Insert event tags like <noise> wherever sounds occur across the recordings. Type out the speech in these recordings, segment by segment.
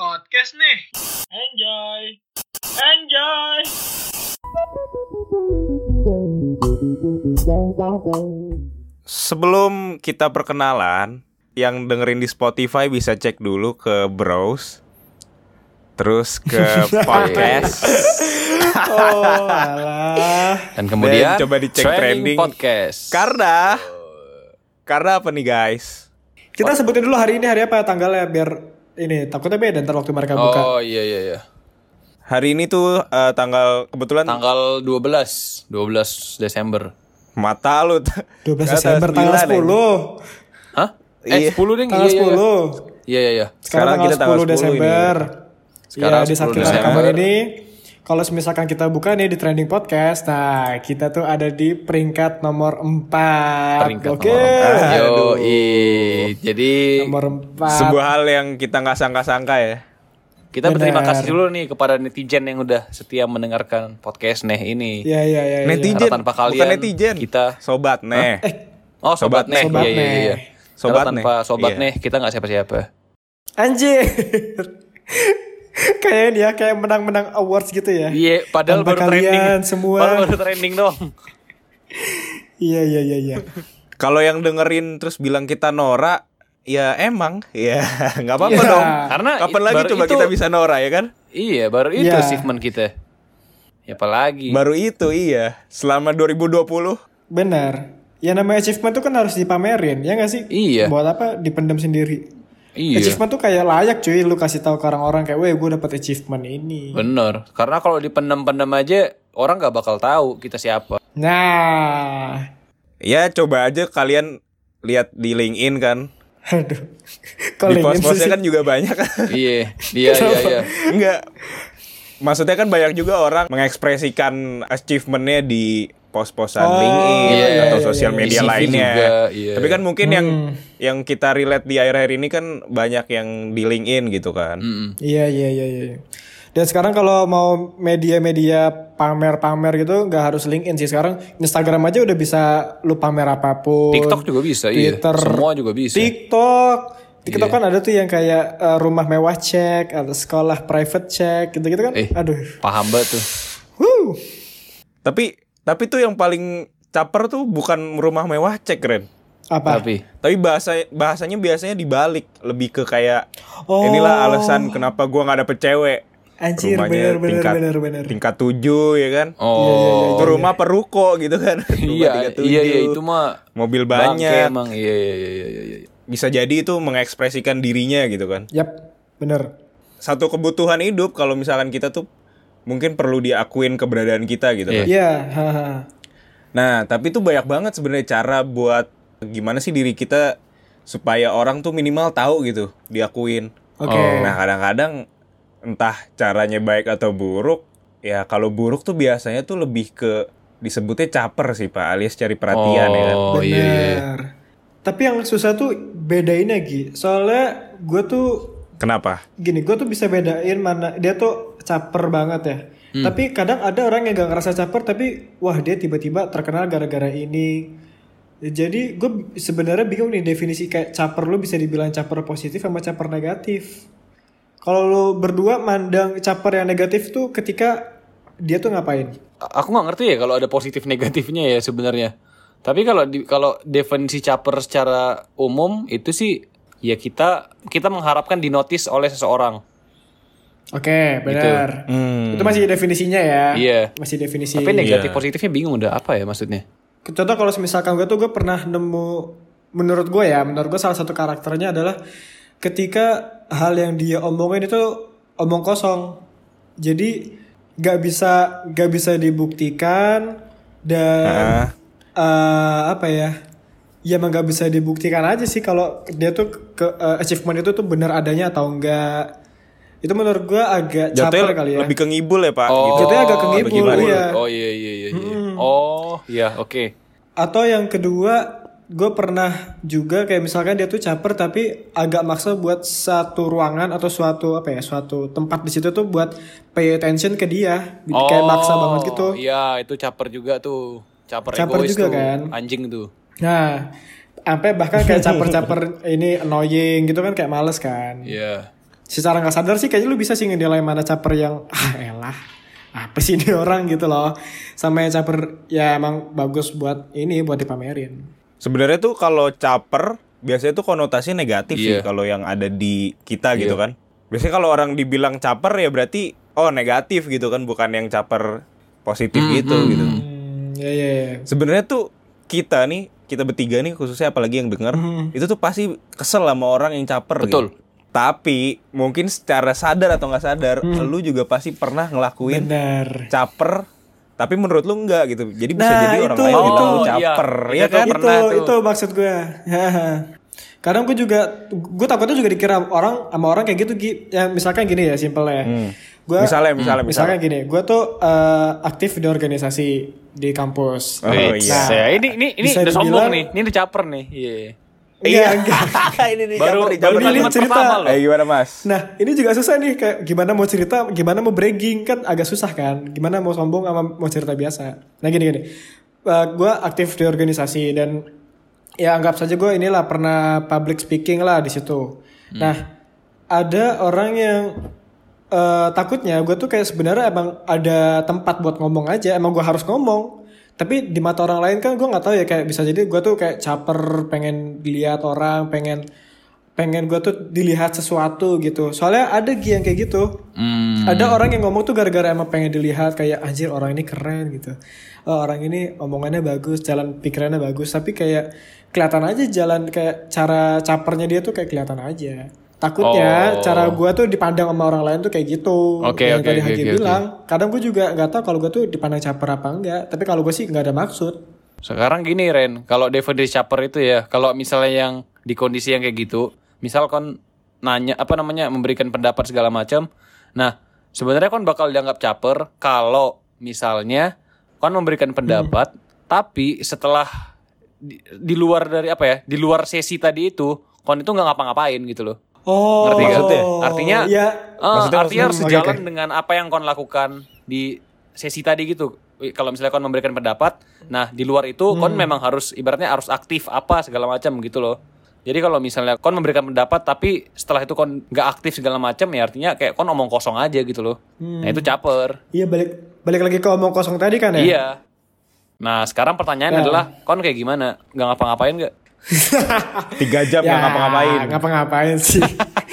podcast nih. Enjoy. Enjoy. Sebelum kita perkenalan, yang dengerin di Spotify bisa cek dulu ke browse, terus ke <laughs> podcast, <laughs> Oh, alah. Dan kemudian Dan coba dicek trending. podcast. karena karena apa nih guys? Kita sebutin dulu hari ini hari apa tanggalnya biar ini takutnya beda ntar waktu mereka buka. Oh iya iya iya. Hari ini tuh eh, tanggal kebetulan Tanggal 12, 12 Desember. mata lu 12 Kata Desember tanggal 9, 10. Hah? Eh Iya. 10 deh. Tanggal iya, iya, iya. 10. Iya iya iya. Sekarang, Sekarang tanggal kita tanggal 10 10 Desember. Sekarang Iya, di saat 10 kita rekaman Desember. ini kalau misalkan kita buka nih di trending podcast, nah kita tuh ada di peringkat nomor 4. Peringkat Oke. nomor 4. Yo, jadi Nomor 4. sebuah hal yang kita nggak sangka-sangka ya. kita berterima Benar. kasih dulu nih kepada netizen yang udah setia mendengarkan podcast Neh ini. Iya iya iya. iya. Netizen, Karena tanpa kalian, bukan netizen. kita- sobat nih. Oh, sobat, Sobat Neh. Sobat Iya iya iya. Sobat Karena tanpa Neh. sobat Iya. Neh kita nggak siapa-siapa. Anjir. <laughs> kayak ya, kayak menang-menang awards gitu ya. Iya, padahal Tanpa baru kalian trending. semua. Padahal baru trending dong. <laughs> Iya iya iya iya. Kalau yang dengerin terus bilang kita Nora, ya emang, ya <laughs> nggak apa-apa Iya. dong. Karena Kapan lagi baru coba itu- kita bisa Nora ya kan? Iya, baru itu Iya. achievement kita. Ya apalagi. Baru itu iya. Selama 2020 Benar. Ya namanya achievement tuh kan harus dipamerin, ya gak sih? Iya. Buat apa? Dipendam sendiri. Iya. Achievement tuh kayak layak cuy, lu kasih tahu ke orang-orang kayak, weh gue dapet achievement ini. Bener. Karena kalau dipendam-pendam aja orang nggak bakal tahu kita siapa. Nah, ya coba aja kalian lihat di LinkedIn kan. aduh. <laughs> di Calling in post-postnya kan juga banyak. <laughs> iya, iya, iya, iya. Enggak. Maksudnya kan banyak juga orang mengekspresikan achievementnya di post-postan Oh, LinkedIn iya, atau iya, sosial iya. media lainnya. juga, iya. Tapi kan mungkin yang Hmm. yang kita relate di akhir-akhir ini kan banyak yang di LinkedIn gitu kan. Mm-mm. Iya iya iya iya. Dan sekarang kalau mau media-media pamer-pamer gitu nggak harus LinkedIn sih sekarang Instagram aja udah bisa lu pamer apa pun. TikTok juga bisa, iya. Twitter, Semua juga bisa. TikTok. TikTok Iya. kan ada tuh yang kayak eh, rumah mewah cek atau sekolah private cek gitu-gitu kan. Eh. Aduh. Paham banget tuh. Wuh. Tapi tapi tuh yang paling caper tuh bukan rumah mewah cek Ren. Apa? Tapi Tapi bahasa bahasanya biasanya dibalik, lebih ke kayak Oh. inilah alasan kenapa gua nggak dapet cewek. Anjir Rumahnya bener bener tingkat, bener bener. tingkat tujuh ya kan. oh. Itu rumah peruko gitu kan. <laughs> Rumah Iya, 37, iya, iya itu mah mobil bangke banyak. emang. Iya, iya, iya, iya, iya, iya. Bisa jadi itu mengekspresikan dirinya gitu kan. Yap, bener. Satu kebutuhan hidup kalau misalkan kita tuh mungkin perlu diakuin keberadaan kita gitu kan. Iya, haha. Nah, tapi itu banyak banget sebenarnya cara buat gimana sih diri kita supaya orang tuh minimal tahu gitu, diakuin. Oke. Nah, kadang-kadang entah caranya baik atau buruk, ya kalau buruk tuh biasanya tuh lebih ke disebutnya caper sih Pak, alias cari perhatian ya kan. Oh, iya, iya. Bener. Tapi yang susah tuh bedainnya Gi. Soalnya gue tuh Kenapa? gini, gue tuh bisa bedain mana dia tuh caper banget ya. Hmm. Tapi kadang ada orang yang gak ngerasa caper tapi wah dia tiba-tiba terkenal gara-gara ini. Jadi gue sebenarnya bingung nih definisi kayak caper lu bisa dibilang caper positif sama caper negatif. Kalau lu berdua mandang caper yang negatif tuh ketika dia tuh ngapain? Aku nggak ngerti ya kalau ada positif negatifnya ya sebenarnya. Tapi kalau di, kalau definisi caper secara umum itu sih ya kita kita mengharapkan dinotis oleh seseorang. Oke, benar. Hmm. Itu masih definisinya ya. Iya. Masih definisi. Tapi negatif Iya. positifnya bingung udah apa ya maksudnya? Contoh kalau misalkan gue tuh gue pernah nemu menurut gue ya, menurut gue salah satu karakternya adalah ketika hal yang dia omongin itu omong kosong. Jadi gak bisa gak bisa dibuktikan dan eh, apa ya? Ya emang gak bisa dibuktikan aja sih kalau dia tuh ke eh, achievement itu tuh bener adanya atau enggak. Itu menurut gue agak caper Jatuhnya kali ya. lebih ke ngibul ya Pak. Oh, gitu. Jatuhnya agak ke ngibul, iya. Oh iya iya iya. iya. Oh iya oke. Atau yang kedua, gue pernah juga kayak misalkan dia tuh caper tapi agak maksa buat satu ruangan atau suatu apa ya, suatu tempat di situ tuh buat pay attention ke dia, kayak maksa banget gitu. Iya itu caper juga tuh. Caper, Caper egois juga tuh. kan? Anjing tuh. Nah, sampai bahkan kayak caper-caper <laughs> ini annoying gitu kan kayak males kan. Iya. Secara nggak sadar sih kayaknya lu bisa sih ngenilai mana caper yang <laughs> ah elah apa sih ini orang gitu loh sama yang caper ya emang bagus buat ini buat dipamerin Sebenarnya tuh kalau caper biasanya tuh konotasi negatif sih Iya. kalau yang ada di kita gitu Iya. kan. Biasanya kalau orang dibilang caper ya berarti oh negatif gitu kan bukan yang caper positif Hmm, gitu hmm, gitu. hmm, ya ya ya Sebenarnya tuh kita nih, kita bertiga nih khususnya apalagi yang denger, itu tuh pasti kesel sama orang yang caper Betul. gitu. Tapi mungkin secara sadar atau nggak sadar, lu juga pasti pernah ngelakuin benar caper tapi menurut lu enggak gitu. Jadi bisa Nah, jadi orang itu- lain bilang itu. lu Oh, iya. caper, Itu ya tuh kan? itu pernah tuh. itu maksud gue kadang gue juga gue takutnya juga dikira orang sama orang kayak gitu Gi. ya misalkan gini ya simpelnya gue Misalnya, misalnya, misalnya gini gue tuh eh, aktif di organisasi di kampus Oh, Wih, iya. saya- ini ini ini udah sombong nih. Ini udah caper nih. Iya. Iya, enggak. <laughs> ini nih Baru caper, baru ini kalimat cerita. Eh gimana mas? Nah ini juga susah nih kayak gimana mau cerita, gimana mau bragging kan agak susah kan. Gimana mau sombong sama mau cerita biasa. Nah gini gini, gue aktif di organisasi dan ya anggap saja gue inilah pernah public speaking lah di situ. Nah ada orang yang eh, takutnya gue tuh kayak sebenarnya emang ada tempat buat ngomong aja, emang gue harus ngomong. Tapi di mata orang lain kan gue nggak tahu ya kayak bisa jadi gue tuh kayak caper, pengen dilihat orang, pengen pengen gue tuh dilihat sesuatu gitu. Soalnya ada yang kayak gitu. Hmm. Ada orang yang ngomong tuh gara-gara emang pengen dilihat kayak anjir orang ini keren gitu. Oh, orang ini omongannya bagus, jalan pikirannya bagus, tapi kayak kelihatan aja jalan kayak cara capernya dia tuh kayak kelihatan aja. Takutnya Oh. cara gua tuh dipandang sama orang lain tuh kayak gitu. Oke, yang oke, tadi oke, Hagi oke, bilang. Kadang gue juga nggak tahu kalau gue tuh dipandang caper apa enggak. Tapi kalau gue sih nggak ada maksud. Sekarang gini Ren, kalau definisi caper itu ya, kalau misalnya yang di kondisi yang kayak gitu, misal kon nanya apa namanya memberikan pendapat segala macam, nah sebenarnya kon bakal dianggap caper kalau misalnya kon memberikan pendapat, tapi setelah di, di luar dari apa ya, di luar sesi tadi itu, kon itu nggak ngapa-ngapain gitu loh. Oh, Ngerti gak? Maksudnya? Artinya, ya eh, Maksudnya artinya harus harus- oke, sejalan oke. dengan apa yang kon lakukan di sesi tadi gitu. Kalau misalnya kon memberikan pendapat, nah di luar itu kon Hmm. memang harus ibaratnya harus aktif apa segala macam gitu loh. Jadi kalau misalnya kon memberikan pendapat tapi setelah itu kon nggak aktif segala macam ya artinya kayak kon omong kosong aja gitu loh. Nah itu caper. Iya balik balik lagi ke omong kosong tadi kan ya. Iya. Nah sekarang pertanyaannya Ya. adalah kon kayak gimana? Nggak ngapa-ngapain nggak? Tiga jam Ya, nggak ngapa-ngapain. Ngapa-ngapain sih.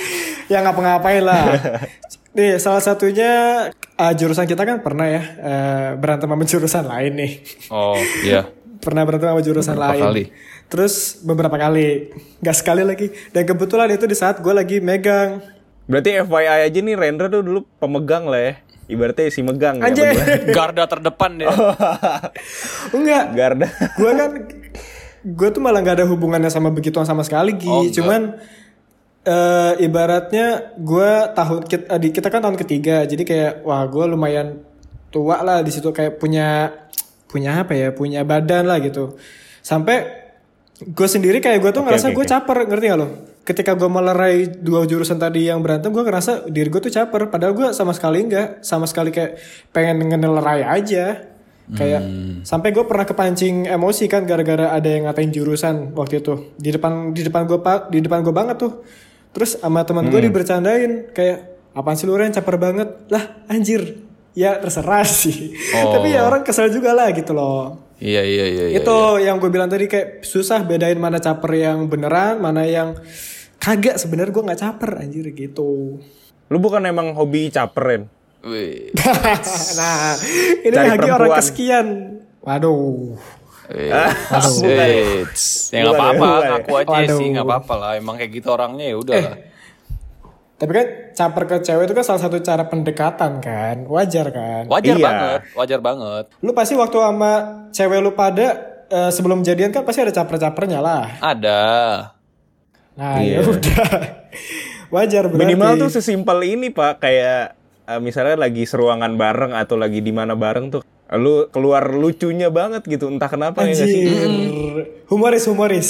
<laughs> ya ngapa-ngapain lah. <laughs> Nih salah satunya eh, jurusan kita kan pernah ya eh, berantem sama jurusan lain nih. Oh iya. Pernah berantem sama jurusan Beberapa lain. kali. Terus beberapa kali, nggak sekali lagi. Dan kebetulan itu di saat gue lagi megang. Berarti FYI aja nih Rendra tuh dulu pemegang lah ya. Ibaratnya si megang ya. Anjir. berdua. Garda terdepan deh. <laughs> Enggak. Garda. gue kan gue tuh malah nggak ada hubungannya sama begituan sama sekali Gi. Oh, enggak. cuman eh, ibaratnya gue tahun kita, di kita kan tahun ketiga jadi kayak wah gue lumayan tua lah di situ kayak punya punya apa ya punya badan lah gitu sampai gue sendiri kayak gue tuh Oke, ngerasa oke, gue oke. caper ngerti gak lo ketika gue melerai dua jurusan tadi yang berantem gue ngerasa diri gue tuh caper padahal gue sama sekali enggak sama sekali kayak pengen ngelerai aja kayak sampai gue pernah kepancing emosi kan gara-gara ada yang ngatain jurusan waktu itu. Di depan di depan gue pak di depan gue banget tuh. Terus sama teman gue dibercandain kayak apaan sih lu Ren? Caper banget. Lah anjir ya terserah <laughs> sih. Oh. tapi ya orang kesel juga lah gitu loh. Iya iya iya. iya, itu yang gue bilang tadi kayak susah bedain mana caper yang beneran mana yang kagak. Sebenarnya gue nggak caper anjir gitu. Lu bukan emang hobi caperin? Wih. <laughs> nah ini Cari lagi orang perempuan. kesekian. Waduh. Eh, eh, ya nggak apa-apa, ngaku aja Waduh. sih nggak apa-apa lah. Emang kayak gitu orangnya ya udah. lah. tapi kan caper ke cewek itu kan salah satu cara pendekatan kan. Wajar kan? Wajar Iya. banget, wajar banget. lu pasti waktu sama cewek lu pada eh, sebelum jadian kan pasti ada caper-capernya lah. Ada. nah ya udah. <laughs> Wajar berarti. Minimal tuh sesimpel ini pak. Kayak eh, misalnya lagi seruangan bareng atau lagi di mana bareng tuh lu keluar lucunya banget gitu entah kenapa ya nggak sih? Anjir. Humoris humoris.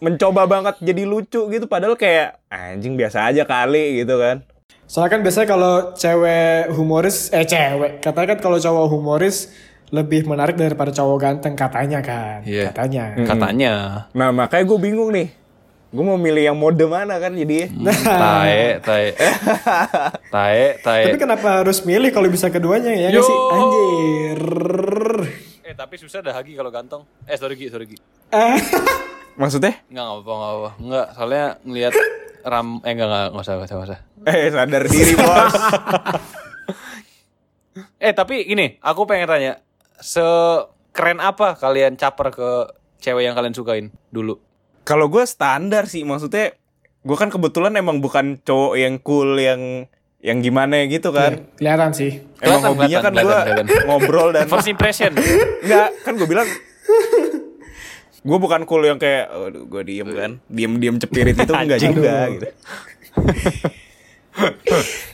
Mencoba banget jadi lucu gitu padahal kayak anjing biasa aja kali gitu kan. Soalnya kan biasanya kalau cewek humoris, eh cewek, katanya kan kalau cowok humoris lebih menarik daripada cowok ganteng katanya kan, Iya. katanya. Katanya. nah makanya gue bingung nih gue mau milih yang mode mana kan jadi Tae, tae. <laughs> Tae, tae. Tapi kenapa harus milih kalau bisa keduanya ya nggak Yo. sih? Anjir. Eh, tapi susah dah Hagi kalau ganteng. Eh, sorry Gi, sorry Gi. Ah, <laughs> maksudnya Enggak, enggak apa-apa, enggak apa-apa. Enggak, soalnya ngelihat ram eh enggak enggak enggak usah, enggak usah, enggak usah. eh sadar diri bos <laughs> Eh, tapi gini, aku pengen tanya. Sekeren apa kalian caper ke cewek yang kalian sukain dulu? Kalau gue standar sih maksudnya gue kan kebetulan emang bukan cowok yang cool yang yang gimana gitu kan kelihatan sih. emang Kelihatan, hobinya kan gue <laughs> ngobrol dan First impression. Enggak, kan gue bilang gue bukan cool yang kayak aduh gue diem kan diem diem cepirit itu enggak juga gitu <laughs>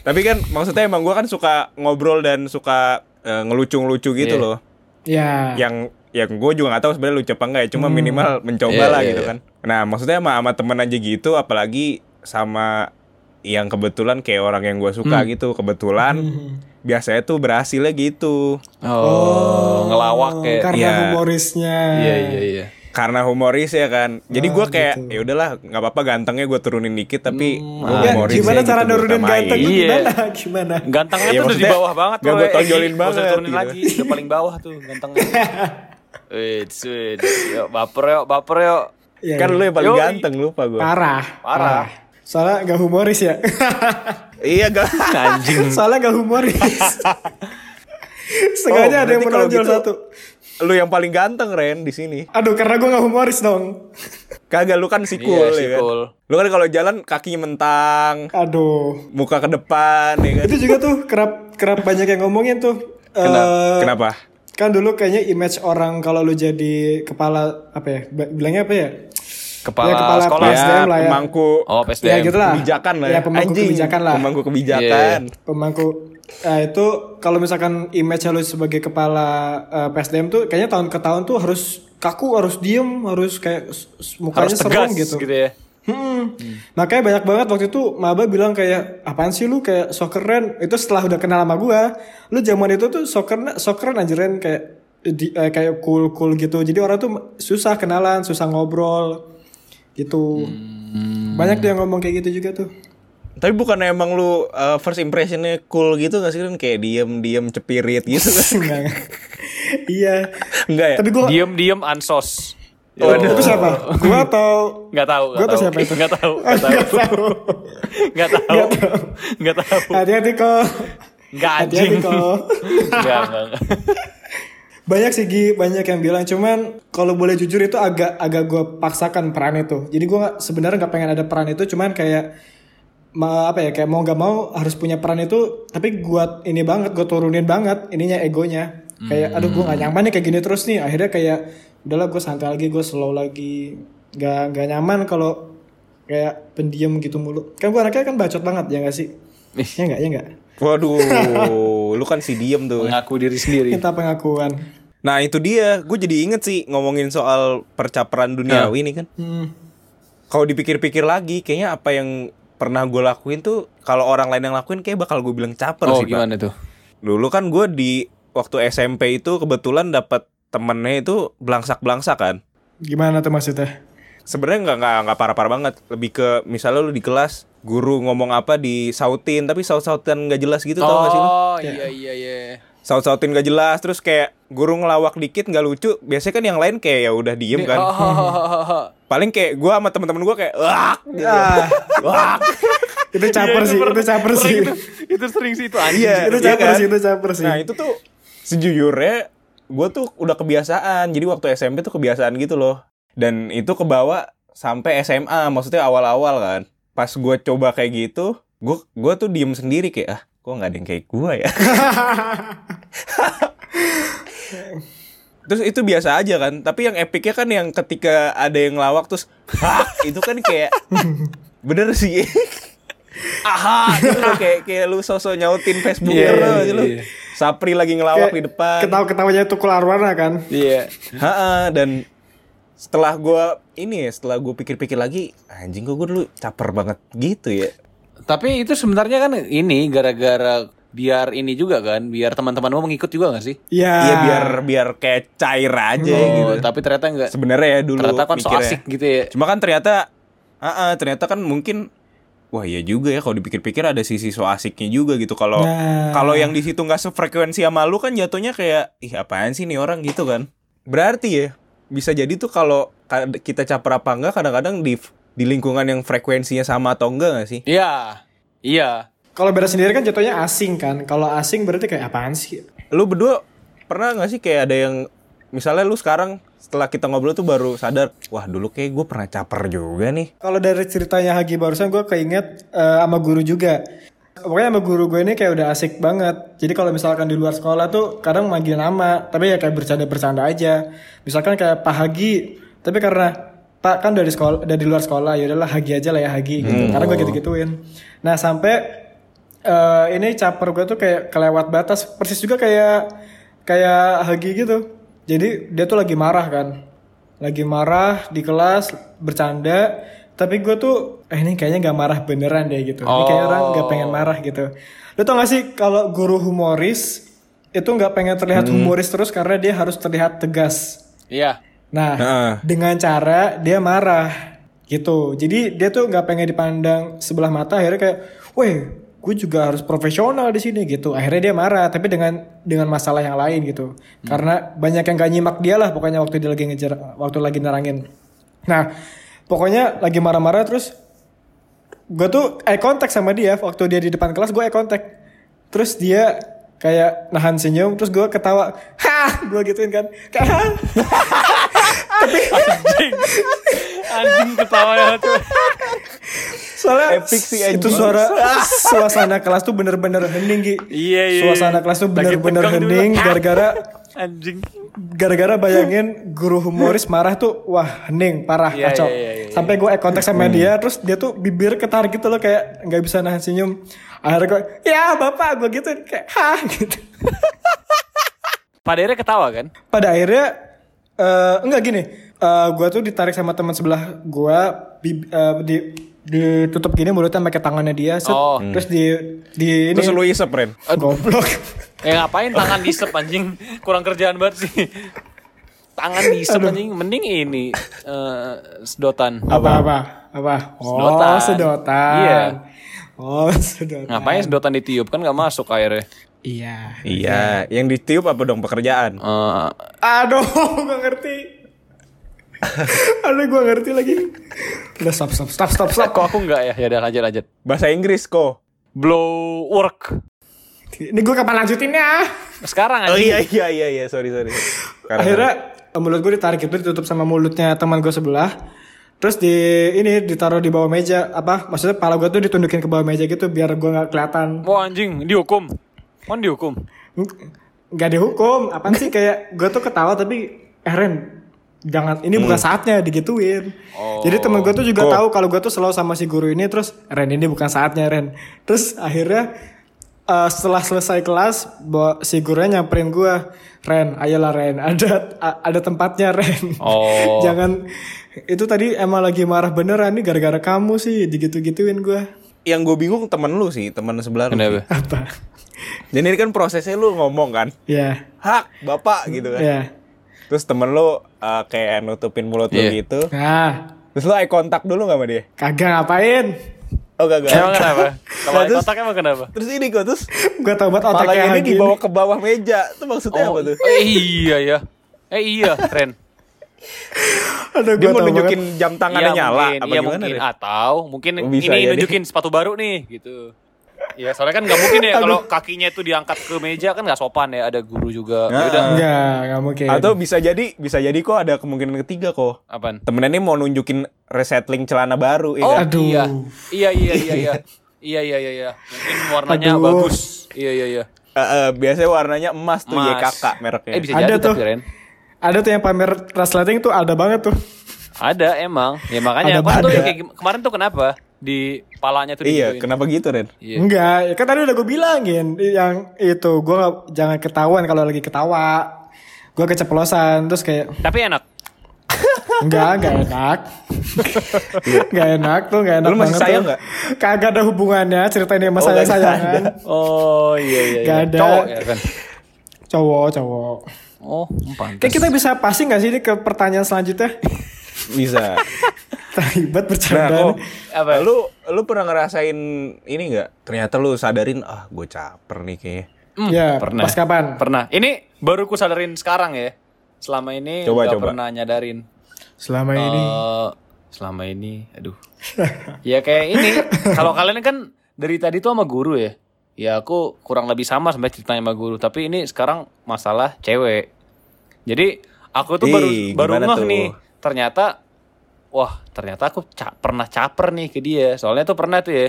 tapi kan maksudnya emang gue kan suka ngobrol dan suka eh, ngelucu-ngelucu gitu Iya. loh Ya. yang yang gue juga nggak tahu sebenarnya lucu apa enggak ya cuma minimal mencoba Iya, lah iya, gitu iya. kan nah maksudnya sama sama temen aja gitu apalagi sama yang kebetulan kayak orang yang gue suka gitu kebetulan biasanya tuh berhasilnya gitu Oh, ngelawak kayak. Karena Iya. humorisnya. Iya, iya, iya. karena humoris ya kan jadi Oh, gue kayak gitu. ya udahlah nggak apa-apa gantengnya gue turunin dikit tapi gue Ya, humoris gimana ya cara gitu, nurunin ganteng tuh Iya. gimana? <laughs> Gimana? Gantengnya Iya, tuh udah di bawah banget gua Eh, tonjolin usah banget, turunin gitu. lagi, udah paling bawah tuh gantengnya. <laughs> Wait, wait. Yuk, baper yuk, baper yuk. Iya, kan iya. lu yang paling Yoi. ganteng lupa gue Parah. Parah. Soalnya gak humoris ya. <laughs> iya gak Anjing. Soalnya gak humoris. <laughs> Sengaja Oh, ada yang menonjol gitu- satu. lu yang paling ganteng Ren di sini Aduh, karena gue gak humoris dong. kagak lu kan si Iya, ya kan cool. lu kan kalau jalan kakinya mentang Aduh. muka ke depan ya kan Itu juga tuh kerap kerap banyak yang ngomongin tuh. Kenapa? Eh, Kenapa? Kan dulu kayaknya image orang kalau lu jadi kepala apa ya? Bilangnya apa ya? Kepala, Ya, kepala sekolah. kelas. SDM ya, lah ya. pemangku Oh, Ya PSDM. gitu lah. kebijakan lah Ya, pemangku Anjing, kebijakan lah. pemangku kebijakan Pemangku Nah itu kalau misalkan image lu sebagai kepala eh, PSDM tuh kayaknya tahun ke tahun tuh harus kaku, harus diem, harus kayak mukanya Harus serem gitu. gitu. ya. Hmm. Makanya banyak banget waktu itu Maba bilang kayak apaan sih lu kayak so keren. Itu setelah udah kenal sama gua. Lu zaman itu tuh so keren, so keren anjirin kayak di- eh, kayak cool cool gitu. Jadi orang tuh susah kenalan, susah ngobrol gitu. Banyak tuh yang ngomong kayak gitu juga tuh. tapi bukan emang lu uh, first impressionnya cool gitu gak sih kan kayak diem diem cepirit gitu <laughs> kan Enggak. iya. enggak ya Tapi gua Diem-diem ansos. Oh, itu siapa? Gua atau Nggak tahu, Gua tahu. siapa itu? Nggak tahu, nggak tahu. Nggak tahu. Nggak tahu. Hati-hati kok. Nggak Hati-hati anjing. kok. Nggak, nggak, nggak. Banyak sih Gi, banyak yang bilang cuman kalau boleh jujur itu agak agak gue paksakan peran itu. Jadi gue sebenarnya nggak pengen ada peran itu, cuman kayak ma, apa ya kayak mau nggak mau harus punya peran itu. Tapi gue ini banget, gue turunin banget ininya egonya. Kayak aduh gue nggak nyaman nih kayak gini terus nih. Akhirnya kayak udahlah gue santai lagi, gue slow lagi. Gak nggak nyaman kalau kayak pendiam gitu mulu. Kan gue anaknya kan bacot banget ya nggak sih? Ya nggak ya nggak. waduh <laughs> lu kan si diem tuh Mengaku diri sendiri. Minta pengakuan. nah itu dia gue jadi inget sih ngomongin soal percaperan duniawi ini kan Hmm. kalau dipikir-pikir lagi kayaknya apa yang pernah gue lakuin tuh kalau orang lain yang lakuin kayak bakal gue bilang caper Oh, sih pak gimana tuh? dulu kan gue di waktu SMP itu kebetulan dapat temennya itu belangsak belangsak kan Gimana tuh maksudnya? sebenarnya nggak nggak nggak parah-parah banget lebih ke misalnya lu di kelas guru ngomong apa disautin tapi saut-sautan nggak jelas gitu tau gak sih lu Oh, iya iya iya. saut-sautin gak jelas terus kayak guru ngelawak dikit nggak lucu biasanya kan yang lain kayak ya udah diem kan Oh, <laughs> paling kayak gue sama teman-teman gue kayak wah Ah, <laughs> wah itu caper sih, itu caper sih. itu, sering sih itu anjing. Iya, itu iya caper kan? sih, itu caper sih. nah itu tuh sejujurnya gue tuh udah kebiasaan. Jadi waktu SMP tuh kebiasaan gitu loh. Dan itu kebawa sampai SMA maksudnya awal-awal kan. Pas gue coba kayak gitu gue gue tuh diem sendiri kayak ah kok nggak ada yang kayak gue ya? <laughs> Terus itu biasa aja kan. Tapi yang epicnya kan yang ketika ada yang ngelawak terus hah itu kan kayak <laughs> bener sih. Aha gitu loh, kayak kayak lu sosok nyautin Facebook Iya, yeah, iya, lu iya. Sapri lagi ngelawak di depan Ketawa-ketawanya itu keluar warna kan. Iya. Ha dan setelah gua ini ya setelah gue pikir-pikir lagi anjing kok gue dulu caper banget gitu ya Tapi itu sebenarnya kan ini gara-gara biar ini juga kan, biar teman-temanmu mengikut juga gak sih? Iya. Iya biar biar kayak cair aja Oh, gitu tapi ternyata enggak. sebenarnya ya dulu Ternyata kan so mikirnya. asik gitu ya. Cuma kan ternyata Ah, ah, ternyata kan mungkin wah iya juga ya kalau dipikir-pikir ada sisi so asiknya juga gitu. Kalau Nah. kalau yang di situ nggak sefrekuensi sama lu kan jatuhnya kayak ih apaan sih nih orang gitu kan. Berarti ya bisa jadi tuh kalau ka- kita caper apa enggak kadang-kadang di di lingkungan yang frekuensinya sama atau enggak gak sih? Iya. Iya. Kalau beda sendiri kan jatuhnya asing kan. Kalau asing berarti kayak apaan sih? Lu berdua pernah nggak sih kayak ada yang misalnya lu sekarang setelah kita ngobrol tuh baru sadar, wah dulu kayak gue pernah caper juga nih. Kalau dari ceritanya Hagi barusan gue keinget eh, sama guru juga. Pokoknya sama guru gue ini kayak udah asik banget. Jadi kalau misalkan di luar sekolah tuh kadang manggil nama, tapi ya kayak bercanda-bercanda aja. Misalkan kayak Pak Hagi, tapi karena Pak kan dari sekolah dari luar sekolah ya udahlah Hagi aja lah ya Hagi gitu. Karena gue gitu-gituin. Nah, sampai eh, ini caper gue tuh kayak kelewat batas persis juga kayak kayak Hagi gitu. Jadi dia tuh lagi marah kan. Lagi marah di kelas bercanda. Tapi gue tuh eh ini kayaknya nggak marah beneran deh gitu. Ini kayak orang nggak pengen marah gitu. Lo tau gak sih kalau guru humoris itu nggak pengen terlihat humoris terus karena dia harus terlihat tegas. Iya. nah Heeh. dengan cara dia marah gitu. Jadi dia tuh nggak pengen dipandang sebelah mata akhirnya kayak weh gue juga harus profesional di sini gitu. Akhirnya dia marah tapi dengan dengan masalah yang lain gitu. Karena banyak yang gak nyimak dia lah pokoknya waktu dia lagi ngejar waktu lagi nerangin. Nah pokoknya lagi marah-marah terus gue tuh eye contact sama dia. Waktu dia di depan kelas gue eye contact. Terus dia kayak nahan senyum terus gue ketawa hah gue gituin kan. <laughs> Kayak? Anjing. Anjing ketawa ya tuh. <laughs> Soalnya Epic sih, itu anjing. suara <laughs> suasana kelas tuh bener-bener hening Gi. Iya, iya, Suasana iya. kelas tuh bener-bener hening gara-gara <laughs> Anjing. gara-gara bayangin guru humoris marah tuh wah hening parah Iya, kacau. iya, iya, iya. Sampai gue eye contact sama dia terus dia tuh bibir ketar gitu loh kayak nggak bisa nahan senyum. Akhirnya gue ya bapak gue gitu kayak hah <laughs> gitu. Pada akhirnya ketawa kan? Pada akhirnya eh enggak gini, eh gue tuh ditarik sama teman sebelah gue eh, di ditutup gini mulutnya pakai tangannya dia set, Oh. terus di di ini Terus lu isep, Ren. goblok. <laughs> Eh ngapain tangan disep anjing? Kurang kerjaan banget sih. Tangan disep anjing. Mending ini eh, sedotan. apa apa apa oh Sedotan. sedotan Iya. oh sedotan Ngapain sedotan ditiup kan nggak masuk airnya. iya Iya, yang ditiup apa dong pekerjaan? Eh, aduh <laughs> gak ngerti <laughs> aduh gue ngerti lagi udah stop stop stop stop stop kok aku nggak ya? Ya udah lanjut lanjut. Bahasa Inggris kok. Blow work. ini gue kapan lanjutinnya Sekarang Oh anjing. iya iya iya iya, sorry sorry. Karena- akhirnya eh, mulut gue ditarik itu ditutup sama mulutnya teman gue sebelah terus di ini ditaruh di bawah meja apa maksudnya kepala gue tuh ditundukin ke bawah meja gitu biar gue nggak kelihatan Wah anjing dihukum. Mon dihukum. Nggak dihukum apaan sih kayak gue tuh ketawa tapi eh Ren jangan ini bukan saatnya digituin. Jadi temen gue tuh juga Kok? tahu kalau gue tuh selalu sama si guru ini terus Ren ini bukan saatnya Ren. Terus akhirnya eh, setelah selesai kelas bo- si gurunya nyamperin gue Ren ayolah Ren <laughs> ada ada tempatnya Ren. Oh. <laughs> jangan itu tadi emang lagi marah beneran nih gara-gara kamu sih digitu-gituin gue yang gue bingung temen lu sih, temen sebelah lu. Apa? Jadi ini kan prosesnya lu ngomong kan, ya hak bapak gitu kan. ya Terus temen lu uh, kayak nutupin mulut lu Iya. gitu. nah Terus lu eye contact dulu gak sama dia? kagak ngapain Oh gak gak. Emang kenapa? Kalau Nah, eye terus- contact emang kenapa? Terus ini kok terus gue tau banget otaknya ini dibawa ke bawah meja. Itu maksudnya apa tuh? eh, iya ya. Eh iya, Ren. Aduh, Dia gua mau nunjukin banget. jam tangannya Iya, nyala mungkin, apa iya, gimana mungkin deh? atau mungkin Oh, bisa ini jadi. nunjukin sepatu baru nih gitu. Iya, soalnya kan nggak mungkin ya kalau kakinya itu diangkat ke meja kan nggak sopan ya. Ada guru juga. Nah. Ya udah. Enggak, enggak mungkin. Atau bisa jadi bisa jadi kok ada kemungkinan ketiga kok. Apaan? Temennya ini mau nunjukin resettling celana baru ya Oh, kan? Aduh. iya. Iya, iya, iya, iya. Iya, iya, iya, iya. Mungkin warnanya Aduh. bagus. Iya, iya, iya. Eh, eh, biasanya warnanya emas tuh Emas. YKK mereknya. Eh bisa Ada jadi tuh. tapi Ren. Ada tuh yang pamer resleting tuh ada banget tuh. Ada emang. Ya makanya Ada aku tuh kayak kemarin tuh kenapa di palanya tuh Iya, digituin. kenapa gitu Ren? Iya. Enggak, ya kan tadi udah gue bilangin yang itu gue jangan ketahuan kalau lagi ketawa. Gue keceplosan terus kayak Tapi enak. <laughs> enggak, enggak enak. Enggak enak tuh, enggak enak Lu masih banget sayang tuh. nggak? Kagak ada hubungannya cerita ini sama Oh, sayang nggak sayangan. Oh iya iya. Gak iya. ada. Cowok ya kan. Cowok, cowok. Oh, pantas. Kayak kita bisa passing gak sih ini ke pertanyaan selanjutnya? Bisa. Terlibat Nah, bercandaan. kok Apa? lu lu pernah ngerasain ini nggak? Ternyata lu sadarin ah gue caper nih kayaknya. Hmm, ya, pernah. pas kapan? Pernah. Ini baru ku sadarin sekarang ya. Selama ini Coba, nggak coba. pernah nyadarin. Selama ini. Eh, selama ini, aduh. ya kayak ini. Kalau kalian kan dari tadi tuh sama guru ya. Ya aku kurang lebih sama sampai ceritanya sama guru. Tapi ini sekarang masalah cewek. Jadi aku tuh baru Ih, baru gimana ngeh tuh? nih. Ternyata, wah ternyata aku ca- pernah caper nih ke dia. Soalnya tuh pernah tuh ya.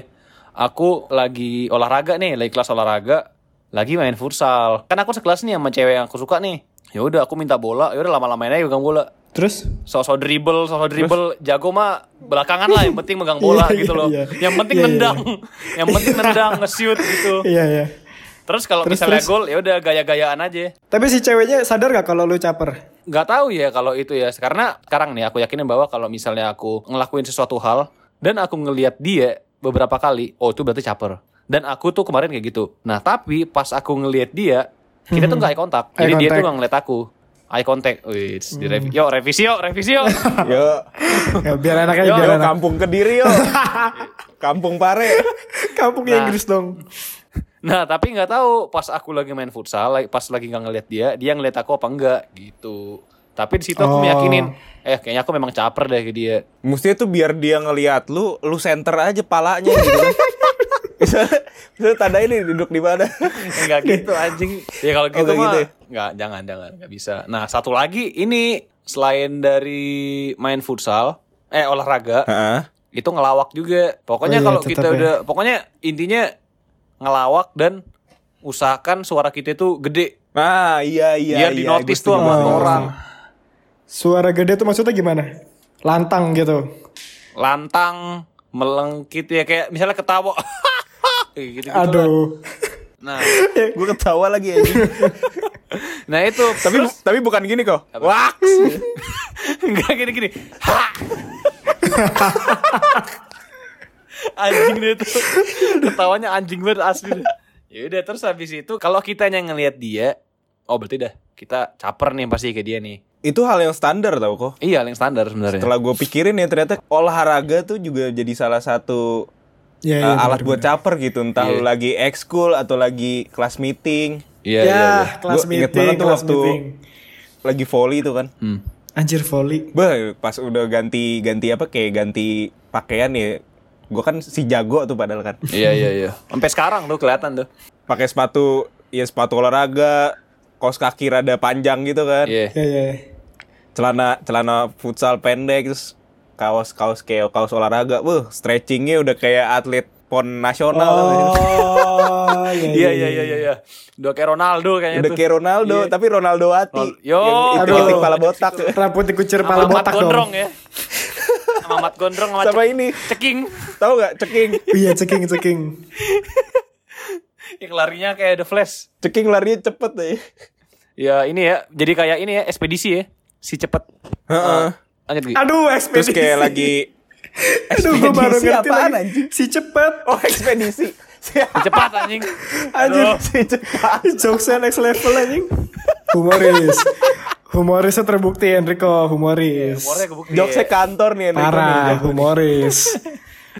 Aku lagi olahraga nih, lagi kelas olahraga, lagi main futsal. Kan aku sekelas nih sama cewek yang aku suka nih. Ya udah aku minta bola, ya udah lama-lamain aja pegang bola Terus? sosok dribble, sosok dribble, jago mah belakangan lah, yang penting megang bola <laughs> Iya, gitu loh. iya. Yang penting Iya, iya. nendang, yang penting nendang, nge-shoot gitu. <laughs> Iya, iya. Terus kalau Terus, misalnya terus? gol, ya udah gaya-gayaan aja. Tapi si ceweknya sadar gak kalau lu caper? Nggak tahu ya kalau itu ya, karena sekarang nih aku yakinin bahwa kalau misalnya aku ngelakuin sesuatu hal dan aku ngelihat dia beberapa kali, oh itu berarti caper. Dan aku tuh kemarin kayak gitu. Nah tapi pas aku ngelihat dia, kita tuh nggak eye contact. Hmm. Eye Jadi dia tuh contact. nggak ngeliat aku. Eye contact. Wih, di revi- Yo, revisi yo, revisi yo. <laughs> Yo, Ya, biar enak aja, Yo, biar yo enak. kampung Kediri yo. <laughs> kampung Pare. Kampung Nah. Inggris dong. Nah tapi nggak tahu pas aku lagi main futsal, pas lagi nggak ngeliat dia, dia ngeliat aku apa enggak gitu. Tapi di situ aku Oh. meyakinin, eh kayaknya aku memang caper deh ke dia. Mestinya tuh biar dia ngeliat lu, lu center aja palanya gitu kan. <laughs> bisa, bisa tanda ini duduk di mana. Enggak gitu anjing. Ya kalau gitu nggak mah gitu ya? nggak jangan jangan nggak bisa. Nah satu lagi ini selain dari main futsal, eh olahraga, Heeh. itu ngelawak juga. Pokoknya Oh iya, kalau kita ya. udah, pokoknya intinya ngelawak dan usahakan suara kita itu gede. Nah, iya iya Biar iya. di notice gua tuh sama orang. Suara gede tuh maksudnya gimana? Lantang gitu. lantang, melengkit ya kayak misalnya ketawa. <laughs> Kayak gitu-gitu lah. Aduh. Nah, <laughs> Gue ketawa lagi aja. <laughs> nah itu tapi tapi bukan gini kok. Wah. enggak gini-gini. Anjing deh itu. Ketawanya anjing banget asli. Ya udah terus habis itu kalau kita yang ngelihat dia, oh berarti dah kita caper nih pasti ke dia nih. Itu hal yang standar tau kok. Iya, yang standar sebenarnya. Setelah gue pikirin ya ternyata olahraga tuh juga jadi salah satu Ya, uh, ya, alat buat caper gitu. Entah Iya. lu lagi ekskul atau lagi kelas meeting, Iya, ya, iya, iya. kelas Gua inget meeting, banget tuh waktu- meeting. lagi volley itu kan. Hmm. Anjir volley. Bah, pas udah ganti ganti apa kayak ganti pakaian ya. Gue kan si jago tuh padahal kan. Iya, iya, iya. Sampai sekarang tuh kelihatan tuh. Pakai sepatu ya sepatu olahraga, kaos kaki rada panjang gitu kan. Iya. Ya, ya. ya. Celana celana futsal pendek terus kaos kaos kayak kaos olahraga. Wah, stretchingnya udah kayak atlet pon nasional. tau gak sih? Oh, <laughs> iya, Iya, iya, iya, iya, iya. Udah kayak Ronaldo kayaknya Udah kayak Ronaldo, Iya. tapi Ronaldo hati. Ron- Yo, yang aduh. itik kepala botak. Rambut dikucir Sama pala Mat botak Gondrong dong. ya. <laughs> Sama Mat Gondrong sama, Sama Cek- ini, Ceking. tahu nggak ceking? <laughs> Iya, ceking, ceking. Yang larinya kayak The Flash. Ceking larinya cepet deh. Ya ini ya, jadi kayak ini ya, ekspedisi ya. Si cepet. Heeh. Lanjut Gi. Aduh, Terus ekspedisi. kayak lagi <laughs> Aduh, gue baru ekspedisi ngerti apaan, lagi. anjing? Si cepet. oh ekspedisi. <laughs> Si Cepat anjing. Aduh. si cepat. Jokesnya next level anjing. Humoris. Humorisnya terbukti Enrico, humoris. Umurnya kebukti. Jokesnya kantor nih Enrico Parah, humoris. <laughs>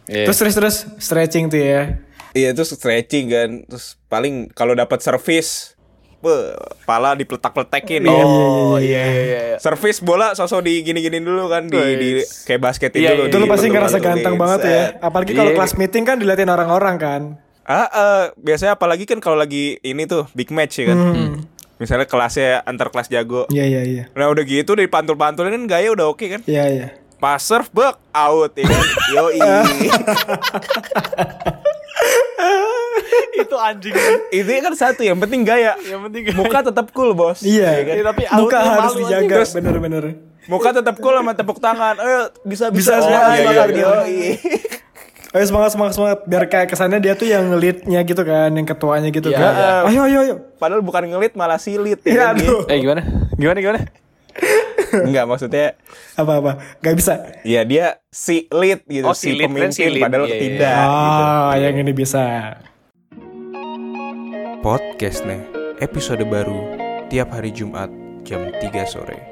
Iya. Terus terus terus stretching tuh ya. Iya terus stretching kan Terus paling kalau dapat servis Beuh, pala dipletak-pletekin ya. Oh iya iya iya. Servis bola sosok di gini-gini dulu kan di, di kayak basketin Iya, dulu. iya, Itu lu pasti ngerasa ganteng banget ya. set. Apalagi kalau Iya. kelas meeting kan diliatin orang-orang kan. Ah, eh, biasanya apalagi kan kalau lagi ini tuh big match ya kan. Hmm. Misalnya kelasnya antar kelas jago. Iya iya iya. Nah udah gitu dipantul-pantulin kan gaya udah oke kan. Iya iya. Pas serve bek out ya kan. <laughs> Yoi. Itu anjing. Itu kan satu yang penting gaya. Yang penting Muka tetap cool bos. Iya. kan? Iya, tapi Muka harus malu dijaga bener-bener. Muka tetap cool sama tepuk tangan. Eh bisa bisa, Bisa, semangat, iya, semangat. iya, Yoi. Ayo semangat semangat semangat biar kayak kesannya dia tuh yang leadnya gitu kan, yang ketuanya gitu Iya, kan. iya. Ayo ayo ayo. Padahal bukan ngelit malah silit Iya ya. kan, aduh. Eh gimana? Gimana gimana? <laughs> Enggak maksudnya Apa apa? Gak bisa. ya dia si lead gitu Oh, si si lead, kan si pemimpin lead. padahal Iya, iya. tidak gitu. Ah, yang ini bisa. Podcast nih, episode baru tiap hari Jumat jam 3 sore.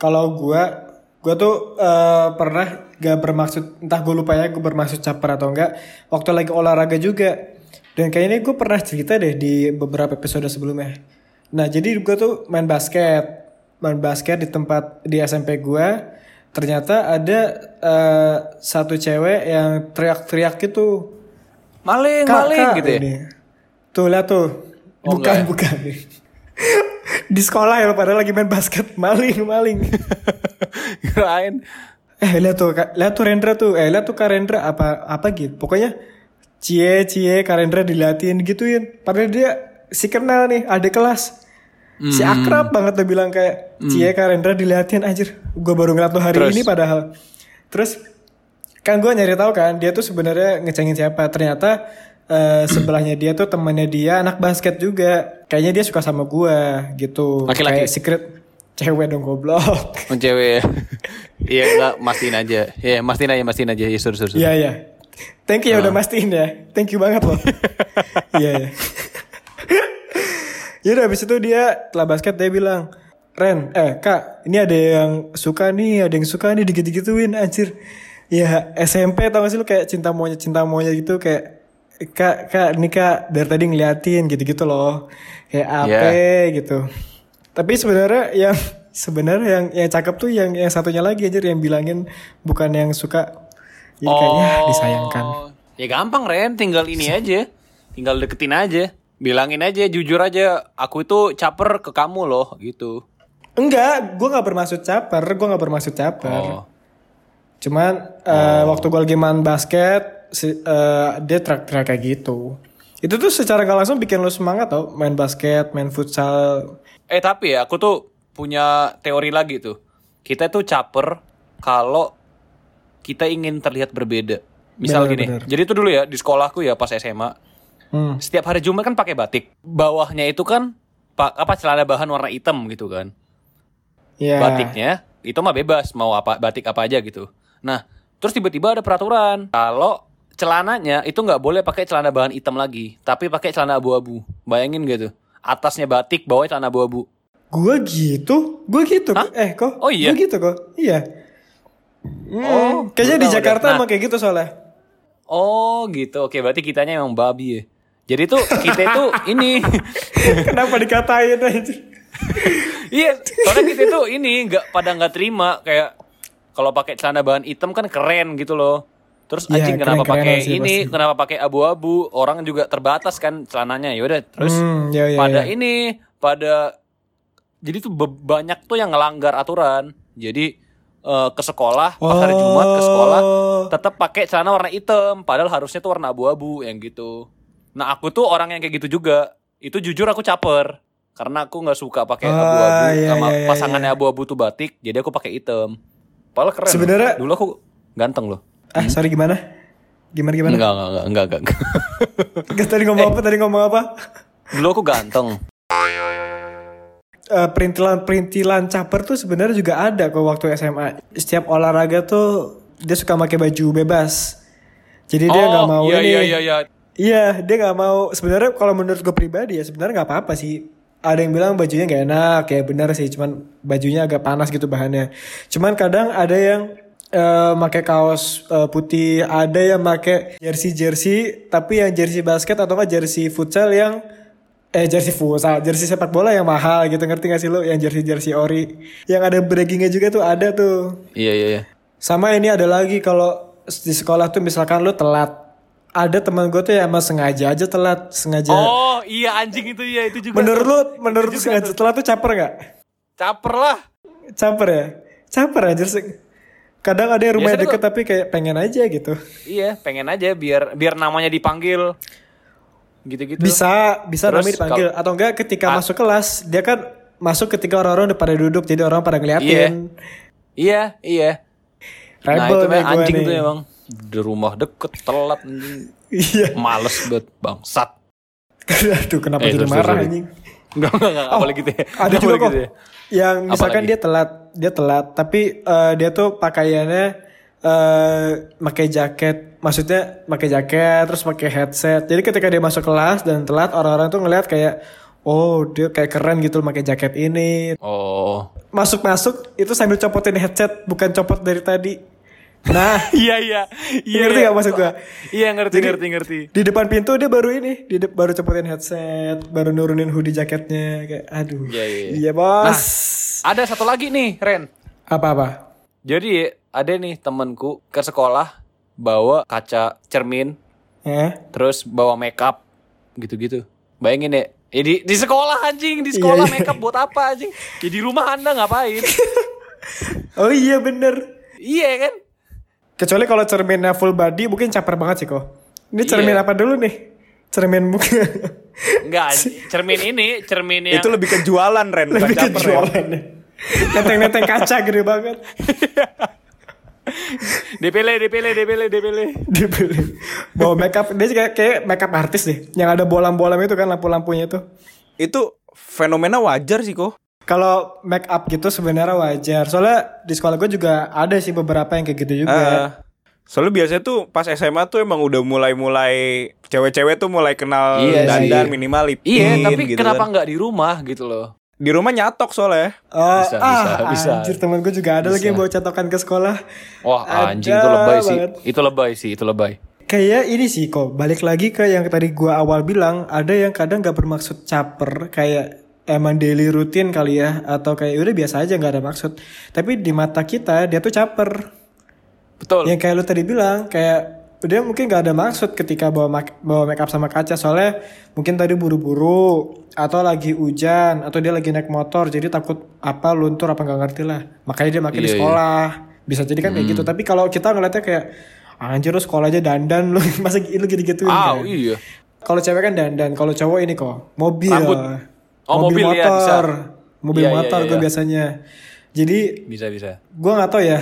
Kalau gua gua tuh eh, pernah gak bermaksud entah gue lupa ya gue bermaksud caper atau enggak waktu lagi olahraga juga dan kayaknya gue pernah cerita deh di beberapa episode sebelumnya nah jadi gue tuh main basket main basket di tempat di SMP gua ternyata ada eh, satu cewek yang teriak-teriak gitu Maling, maling gitu ya. ini. Tuh lihat tuh. Oh, bukan, enggak ya? bukan. <laughs> Di sekolah ya padahal lagi main basket, <laughs> maling, maling. <laughs> Kirain. eh lihat tuh, lihat tuh Rendra tuh. Eh lihat tuh Kak Rendra apa apa gitu. Pokoknya cie cie Kak Rendra dilatin gituin. Padahal dia si kenal nih, ada kelas. Si Hmm. akrab banget tuh bilang kayak cie Kak Rendra diliatin anjir. Gue baru ngeliat tuh hari Terus? ini padahal. Terus kan gue nyari tahu kan dia tuh sebenarnya ngecengin siapa ternyata eh, sebelahnya dia tuh temannya dia anak basket juga kayaknya dia suka sama gue gitu Laki-laki? kayak secret cewek dong goblok Oh, cewek ya. <laughs> Iya enggak mastiin aja. Iya, mastiin aja, mastiin aja. Iya, sur sur. sur. iya iya thank you ya udah mastiin ya thank you banget loh <laughs> iya iya <laughs> ya udah habis itu dia setelah basket dia bilang Ren, eh kak, ini ada yang suka nih, ada yang suka nih digit-gituin anjir. Ya SMP tau gak sih lu kayak cinta monyet cinta monyet gitu kayak kak kak ini kak dari tadi ngeliatin gitu-gitu loh kayak apa gitu. Tapi sebenarnya yang <laughs> sebenarnya yang yang cakep tuh yang yang satunya lagi anjir yang bilangin bukan yang suka. Jadi kayaknya disayangkan. Ya gampang Ren, tinggal ini aja. Tinggal deketin aja. Bilangin aja, jujur aja. Aku itu caper ke kamu loh, gitu. Enggak, gue nggak bermaksud caper, gue nggak bermaksud caper. Oh. Cuman eh, waktu gue lagi main basket, si, eh, dia teriak-teriak kayak gitu. Itu tuh secara gak langsung bikin lo semangat tau, main basket, main futsal. Eh tapi ya, aku tuh punya teori lagi tuh. Kita tuh caper kalau kita ingin terlihat berbeda. Misal Bener, gini, bener. jadi itu dulu ya di sekolahku ya pas SMA. Hmm. Setiap hari Jumat kan pakai batik. Bawahnya itu kan pa- apa celana bahan warna hitam gitu kan. Ya. batiknya itu mah bebas mau apa batik apa aja gitu. Nah terus tiba-tiba ada peraturan kalau celananya itu nggak boleh pakai celana bahan hitam lagi, tapi pakai celana abu-abu. Bayangin gitu, atasnya batik, bawahnya celana abu-abu. Gue gitu, gue gitu. Hah? Eh kok? Oh, iya? Gue gitu kok. Iya. Hmm, Oh, kayaknya di Jakarta. Nah. emang kayak gitu soalnya. Oh gitu, oke berarti kitanya emang babi ya. Jadi tuh kita itu <laughs> ini, Kenapa dikatain aja? iya, soalnya kita tuh ini nggak pada nggak terima kayak kalau pakai celana bahan hitam kan keren gitu loh. Terus Iya, anjing kenapa pakai ini, pasti. kenapa pakai abu-abu? Orang juga terbatas kan celananya. Yaudah, terus Hmm, ya, ya, pada ya. ini pada jadi tuh banyak tuh yang ngelanggar aturan jadi eh, ke sekolah pas hari Jumat ke sekolah Oh. tetap pakai celana warna hitam padahal harusnya tuh warna abu-abu yang gitu nah aku tuh orang yang kayak gitu juga itu jujur aku caper karena aku nggak suka pakai Ah, abu-abu iya, sama iya, iya, pasangannya abu-abu tuh batik jadi aku pakai hitam padahal keren. Sebenarnya- dulu aku ganteng loh Ah, sorry gimana? Gimana gimana? enggak enggak enggak enggak, enggak. <laughs> Enggak, tadi ngomong apa? Tadi ngomong apa? dulu aku ganteng Eh, perintilan-perintilan caper tuh sebenarnya juga ada kok waktu SMA. Setiap olahraga tuh dia suka pakai baju bebas. Jadi dia nggak Oh, mau iya, ini. iya iya iya Iya, dia nggak mau. Sebenarnya kalau menurut gue pribadi ya sebenarnya nggak apa-apa sih. Ada yang bilang bajunya nggak enak, ya benar sih. Cuman bajunya agak panas gitu bahannya. Cuman kadang ada yang eh pakai kaos eh, putih, ada yang pakai jersey jersey, tapi yang jersey basket atau enggak jersey futsal yang eh jersey futsal, jersey sepak bola yang mahal gitu ngerti gak sih lo? Yang jersey jersey ori, yang ada braggingnya juga tuh ada tuh. iya iya iya Sama ini ada lagi kalau di sekolah tuh misalkan lu telat. Ada teman gue tuh ya emang sengaja aja telat, sengaja. Oh iya anjing itu ya itu juga. menurut lu, menurut lu sengaja telat tuh caper nggak? caper lah. Caper ya? Caper aja sih. Kadang ada yang rumahnya deket tapi kayak pengen aja gitu. Iya pengen aja biar biar namanya dipanggil. Gitu-gitu. Bisa, bisa Terus namanya dipanggil. Atau enggak ketika masuk kelas, dia kan masuk ketika orang-orang udah pada duduk, jadi orang pada ngeliatin. Iya iya. Nah Rebel itu nih memang anjing nih. tuh emang di rumah deket telat anjing. Iya. Males banget bangsat. <laughs> Aduh, kenapa Eh, jadi sorry, marah sorry. anjing? Enggak enggak enggak apalagi gitu ya. Ada juga boleh kok. gitu ya. Yang misalkan Apalagi? dia telat, dia telat, tapi eh, dia tuh pakaiannya eh pakai jaket, maksudnya pakai jaket terus pakai headset. Jadi ketika dia masuk kelas dan telat, orang-orang tuh ngeliat kayak oh dia kayak keren gitu pakai jaket ini. Oh. Masuk-masuk itu sambil copotin headset bukan copot dari tadi. Nah, Iya <laughs> iya. Iya. ngerti gak maksud gua? Iya ngerti Jadi- ngerti ngerti. Di depan pintu dia baru ini, di de- baru copotin headset, baru nurunin hoodie jaketnya kayak aduh. Iya, iya, iya. Iya, Bos. Nah, ada satu lagi nih, Ren. Apa-apa? Jadi ada nih temenku ke sekolah bawa kaca cermin, Eh? terus bawa makeup gitu-gitu. Bayangin deh, ya di, di sekolah anjing, di sekolah Iya, iya. makeup buat apa anjing? Ya di rumah anda ngapain? <laughs> Oh iya bener. iya kan? Kecuali kalau cerminnya full body mungkin caper banget sih kok. Ini cermin Iya. apa dulu nih? Cermin muka. <laughs> Enggak, cermin ini, cermin yang Itu lebih ke jualan Ren, bukan Lebih ke caper ya. jualan. Neteng-neteng kaca gede banget. DPL, DPL, DPL, DPL. Dibeli. Bawa makeup. Dia kayak, kayak makeup artis deh. Yang ada bolam-bolam itu kan lampu-lampunya itu. Itu fenomena wajar sih kok. Kalau make up gitu sebenarnya wajar. Soalnya di sekolah gue juga ada sih beberapa yang kayak gitu juga. Eh, soalnya biasanya tuh pas SMA tuh emang udah mulai-mulai cewek-cewek tuh mulai kenal Iya dandan sih. minimal lipin Iya, tapi gitu kenapa kan. nggak di rumah gitu loh? Di rumah nyatok soalnya. Oh, Bisa, ah, bisa, bisa. anjir temen gue juga ada lagi yang bawa catokan ke sekolah. Wah, Ada anjing itu lebay sih. banget. Itu lebay sih, itu lebay. Kayak ini sih kok, balik lagi ke yang tadi gua awal bilang, ada yang kadang gak bermaksud caper, kayak emang daily rutin kali ya, atau kayak udah biasa aja nggak ada maksud. Tapi di mata kita dia tuh caper. Betul. Yang kayak lu tadi bilang, kayak dia mungkin gak ada maksud ketika bawa mak- bawa make up sama kaca soalnya mungkin tadi buru-buru atau lagi hujan atau dia lagi naik motor jadi takut apa luntur apa nggak ngerti lah makanya dia pakai di Iya, iya. sekolah bisa jadi kan kayak gitu tapi kalau kita ngeliatnya kayak anjir lu sekolah aja dandan lu <laughs> masa lu gitu-gituin Ah, kan iya. kalau cewek kan dandan kalau cowok ini kok mobil Rambut. Oh, mobil, mobil ya, bisa. motor mobil Iya, iya, motor iya, gue iya. biasanya jadi Bisa, bisa. gue nggak tahu ya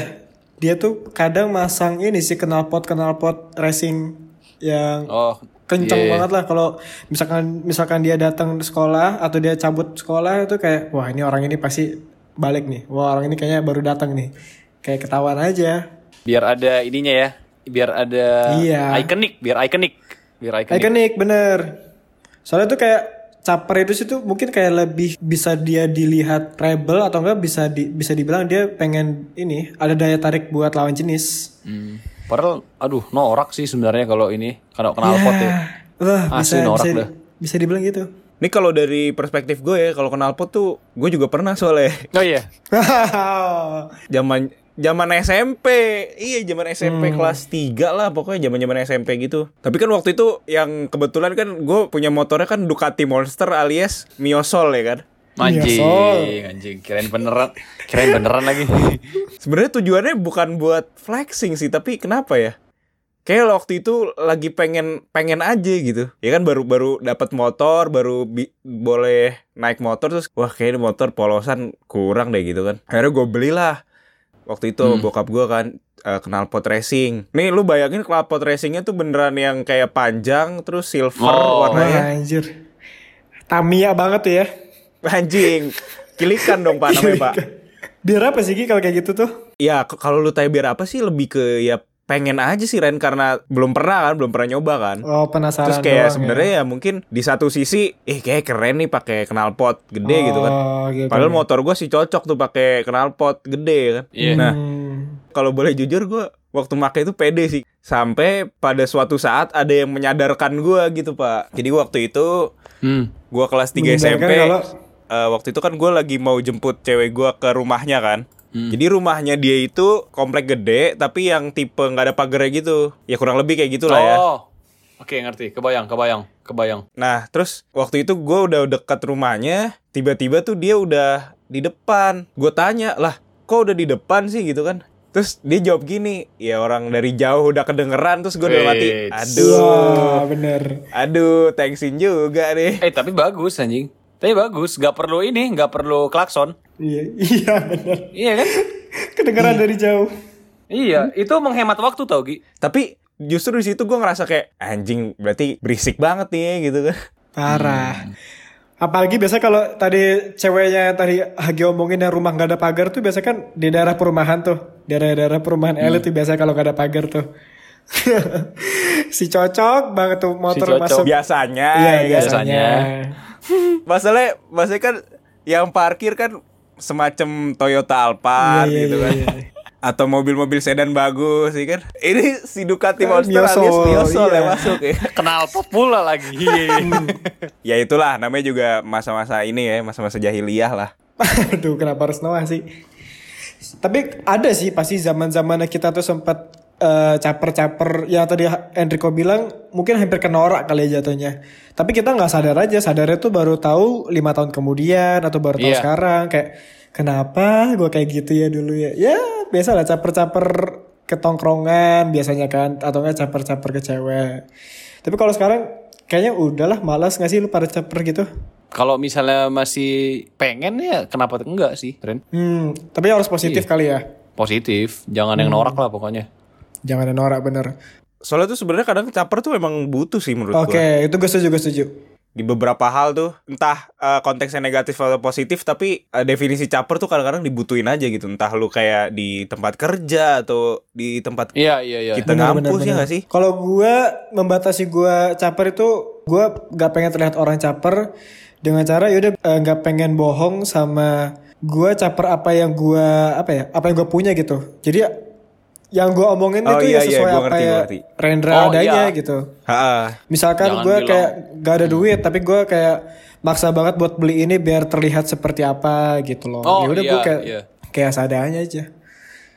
dia tuh kadang masang ini sih knalpot knalpot racing yang Oh, kenceng iya. banget lah kalau misalkan misalkan dia datang sekolah atau dia cabut sekolah itu kayak wah ini orang ini pasti balik nih wah orang ini kayaknya baru datang nih kayak ketahuan aja biar ada ininya ya. Biar ada Iya. ikonik, biar ikonik. Biar ikonik. ikonik bener soalnya tuh kayak caper itu mungkin kayak lebih bisa dia dilihat rebel atau enggak bisa di, bisa dibilang dia pengen ini ada daya tarik buat lawan jenis Hmm. Padahal aduh norak sih sebenarnya kalau ini kalau kenal pot ya. Wah, Asli bisa, norak bisa, dah. bisa dibilang gitu. Ini kalau dari perspektif gue ya, kalau kenal pot tuh gue juga pernah soalnya. Oh iya. <laughs> Zaman zaman SMP. Iya, zaman SMP Hmm. kelas 3 lah pokoknya zaman-zaman SMP gitu. Tapi kan waktu itu yang kebetulan kan gue punya motornya kan Ducati Monster alias Miosol ya kan. Anjing, anjing. Kirain beneran. Kirain beneran lagi. <laughs> Sebenarnya tujuannya bukan buat flexing sih, tapi kenapa ya? Kayak waktu itu lagi pengen pengen aja gitu. Ya kan baru baru dapat motor, baru bi- boleh naik motor terus wah kayaknya motor polosan kurang deh gitu kan. Akhirnya gue belilah. Waktu itu Hmm. bokap gue kan eh, kenal pot racing. Nih lu bayangin knalpot racingnya tuh beneran yang kayak panjang terus silver Oh. warnanya. Wah, anjir. Tamiya banget tuh ya. Anjing. Kilikan dong Pak namanya Pak. <laughs> Biar apa sih Ki kalau kayak gitu tuh? Ya kalau lu tanya biar apa sih lebih ke ya pengen aja sih Ren karena belum pernah kan belum pernah nyoba kan. Oh, penasaran Terus kayak doang sebenarnya ya. mungkin di satu sisi eh kayak keren nih pakai knalpot gede ya. gitu kan. Oh, gitu. Padahal motor gue sih cocok tuh pakai knalpot gede kan. Iya. Nah, Hmm. kalau boleh jujur gue waktu pakai itu pede sih. Sampai pada suatu saat ada yang menyadarkan gue gitu pak. Jadi waktu itu Hmm. gue kelas 3 Menyadarkan SMP. kalau- eh, waktu itu kan gue lagi mau jemput cewek gue ke rumahnya kan. Hmm. Jadi rumahnya dia itu komplek gede tapi yang tipe nggak ada pagarnya gitu. Ya kurang lebih kayak gitulah ya. Oh. Oke, ngerti. Kebayang, kebayang, kebayang. Nah, terus waktu itu gue udah dekat rumahnya, tiba-tiba tuh dia udah di depan. Gue tanya, lah kok udah di depan sih gitu kan? Terus dia jawab gini, ya orang dari jauh udah kedengeran, terus gue udah mati. Aduh, Wah, bener. aduh, thanksin juga nih. Eh, tapi bagus anjing. Tapi bagus, gak perlu ini, gak perlu klakson. Iya, iya bener. Iya kan? Kedengeran dari jauh. iya, itu menghemat waktu tau, Gi. Tapi justru di situ gue ngerasa kayak anjing, berarti berisik banget nih gitu kan. Parah. Apalagi biasa kalau tadi ceweknya tadi lagi omongin yang rumah nggak ada pagar tuh biasa kan di daerah perumahan tuh. Daerah-daerah perumahan elit tuh biasa kalau nggak ada pagar tuh. <laughs> si cocok banget tuh motor cocok. masuk. Biasanya, Iya, biasanya. Masalahnya, masalahnya kan yang parkir kan semacam Toyota Alphard Iya, iya, gitu iya, kan. iya. Atau mobil-mobil sedan bagus sih kan. Ini si Ducati Kan Monster alias Miosol, Miosol iya. yang masuk ya. <laughs> Kenal pula lagi. <laughs> ya itulah namanya juga masa-masa ini ya, masa-masa jahiliyah lah. Aduh, kenapa harus Noah sih? Tapi ada sih pasti zaman-zaman kita tuh sempat eh, caper-caper yang tadi Enrico bilang mungkin hampir kena norak kali ya jatuhnya. Tapi kita nggak sadar aja, sadarnya tuh baru tahu lima tahun kemudian atau baru tahu Iya. sekarang kayak kenapa gue kayak gitu ya dulu ya. Ya biasa lah caper-caper ke tongkrongan biasanya kan atau enggak caper-caper ke cewek. Tapi kalau sekarang kayaknya udahlah malas nggak sih lu pada caper gitu? Kalau misalnya masih pengen ya kenapa enggak sih, Ren? Hmm, tapi harus positif kali ya. Positif, jangan yang norak lah pokoknya. Jangan ada norak bener. Soalnya tuh sebenarnya kadang caper tuh emang butuh sih menurut Oke, itu gue setuju, gue setuju. Di beberapa hal tuh entah eh, konteksnya negatif atau positif tapi eh, definisi caper tuh kadang-kadang dibutuhin aja gitu. Entah lu kayak di tempat kerja atau di tempat Iya, iya, iya. kita ngampus ya gak sih? Kalau gue membatasi gue caper itu, gue gak pengen terlihat orang caper dengan cara yaudah eh, nggak pengen bohong sama gue caper apa yang gue apa ya, apa yang gue punya gitu. Jadi yang gue omongin Oh, itu iya, ya iya, sesuai gua apa ngerti, ya ngerti. Rendra Oh, adanya iya. gitu. Ha, Misalkan Jangan gue kayak gak ada duit, tapi gue kayak maksa banget buat beli ini biar terlihat seperti apa gitu loh. Oh, ya udah iya, gue kayak iya. kayak seadanya aja.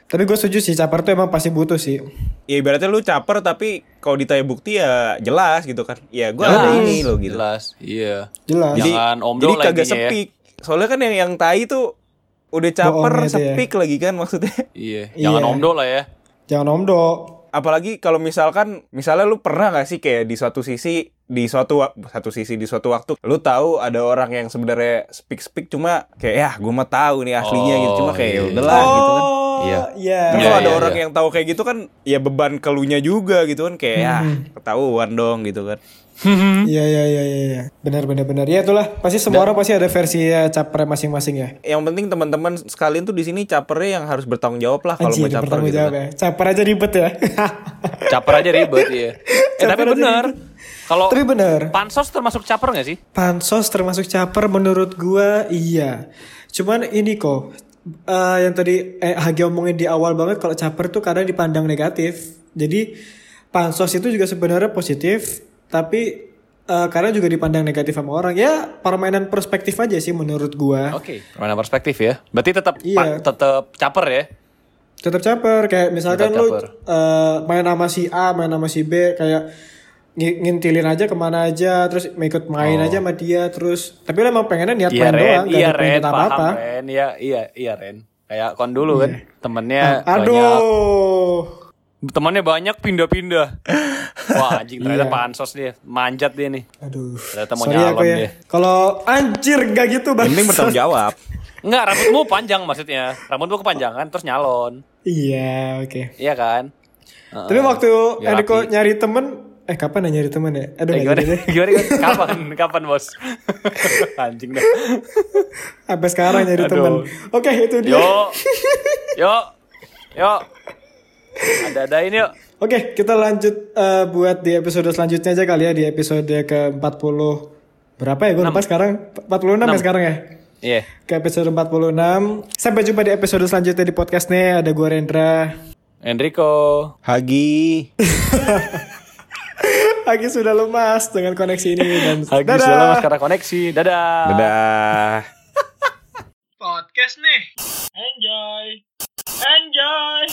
Tapi gue setuju sih caper tuh emang pasti butuh sih. Ya ibaratnya lu caper tapi kalau ditanya bukti ya jelas gitu kan. Ya gue ada ini loh gitu. Jelas, iya. Jelas. Jadi, Jangan omdo jadi kagak ya. sepik. Soalnya kan yang yang tai tuh udah caper ya. sepik lagi kan maksudnya. Iya, jangan Iya. omdo lah ya. Jangan omdo. Apalagi kalau misalkan misalnya lu pernah gak sih kayak di suatu sisi di suatu satu sisi di suatu waktu lu tahu ada orang yang sebenarnya speak speak cuma kayak ya gue mah tahu nih aslinya gitu cuma Oh, kayak iya. ya udahlah gitu kan. Iya. Iya. Kan Iya, kalau ada iya, orang iya. yang tahu kayak gitu kan ya beban kelunya juga gitu kan kayak ya Hmm. ketahuan dong gitu kan. <laughs> Iya iya iya iya. iya. Benar benar benar. Ya itulah pasti semua orang pasti ada versi ya caper masing-masing ya. Yang penting teman-teman sekalian tuh di sini capernya yang harus bertanggung jawab lah kalau mau caper bertanggung gitu. jawab kan. ya. Caper aja ribet ya. Caper aja ribet ya. Eh, tapi Caper benar. Kalau Tapi benar. pansos termasuk caper gak sih? Pansos termasuk caper menurut gua iya. Cuman ini kok eh, yang tadi eh, Hagi omongin di awal banget kalau caper tuh kadang dipandang negatif. Jadi pansos itu juga sebenarnya positif, tapi eh, kadang juga dipandang negatif sama orang. Ya permainan perspektif aja sih menurut gua. Oke, permainan perspektif ya. Berarti tetap Iya. tetap caper ya. Tetap caper kayak misalkan Tetap lu caper. eh, main sama si A, main sama si B kayak ngintilin aja ke mana aja terus ikut main aja sama dia terus tapi lu emang pengennya niat Oh. Iya main Ren, doang iya Ren, apa apa paham Ren. Iya, iya, iya Ren. Kayak kon dulu kan, temennya banyak. Ah, aduh Temannya banyak pindah-pindah. Wah anjing ternyata Iya. pansos dia, manjat dia nih. aduh Ternyata mau sorry nyalon aku ya dia. kalau anjir gak gitu bang penting bertanggung jawab. <laughs> Enggak, rambutmu panjang maksudnya. Rambutmu kepanjangan terus nyalon. iya oke Iya kan? tapi waktu Enrico rapi. nyari temen eh kapan ya nyari temen ya aduh Eh, gimana, <laughs> gimana, gimana? Kapan? Kapan bos? <laughs> Anjing dah. sampai sekarang nyari temen oke itu dia Yuk, yuk, yuk. Ada-ada ini yuk. Oke, kita lanjut eh, buat di episode selanjutnya aja kali ya di episode ke-40 berapa ya? Gue lupa sekarang 46 ya sekarang ya. Iya. Ke episode 46. Sampai jumpa di episode selanjutnya di podcastnya. Ada gue Rendra. Enrico. Hagi. <laughs> Lagi sudah lemas dengan koneksi ini dan Lagi dadah. sudah sekarang koneksi. Dadah. Dadah. Podcast nih. Enjoy. Enjoy.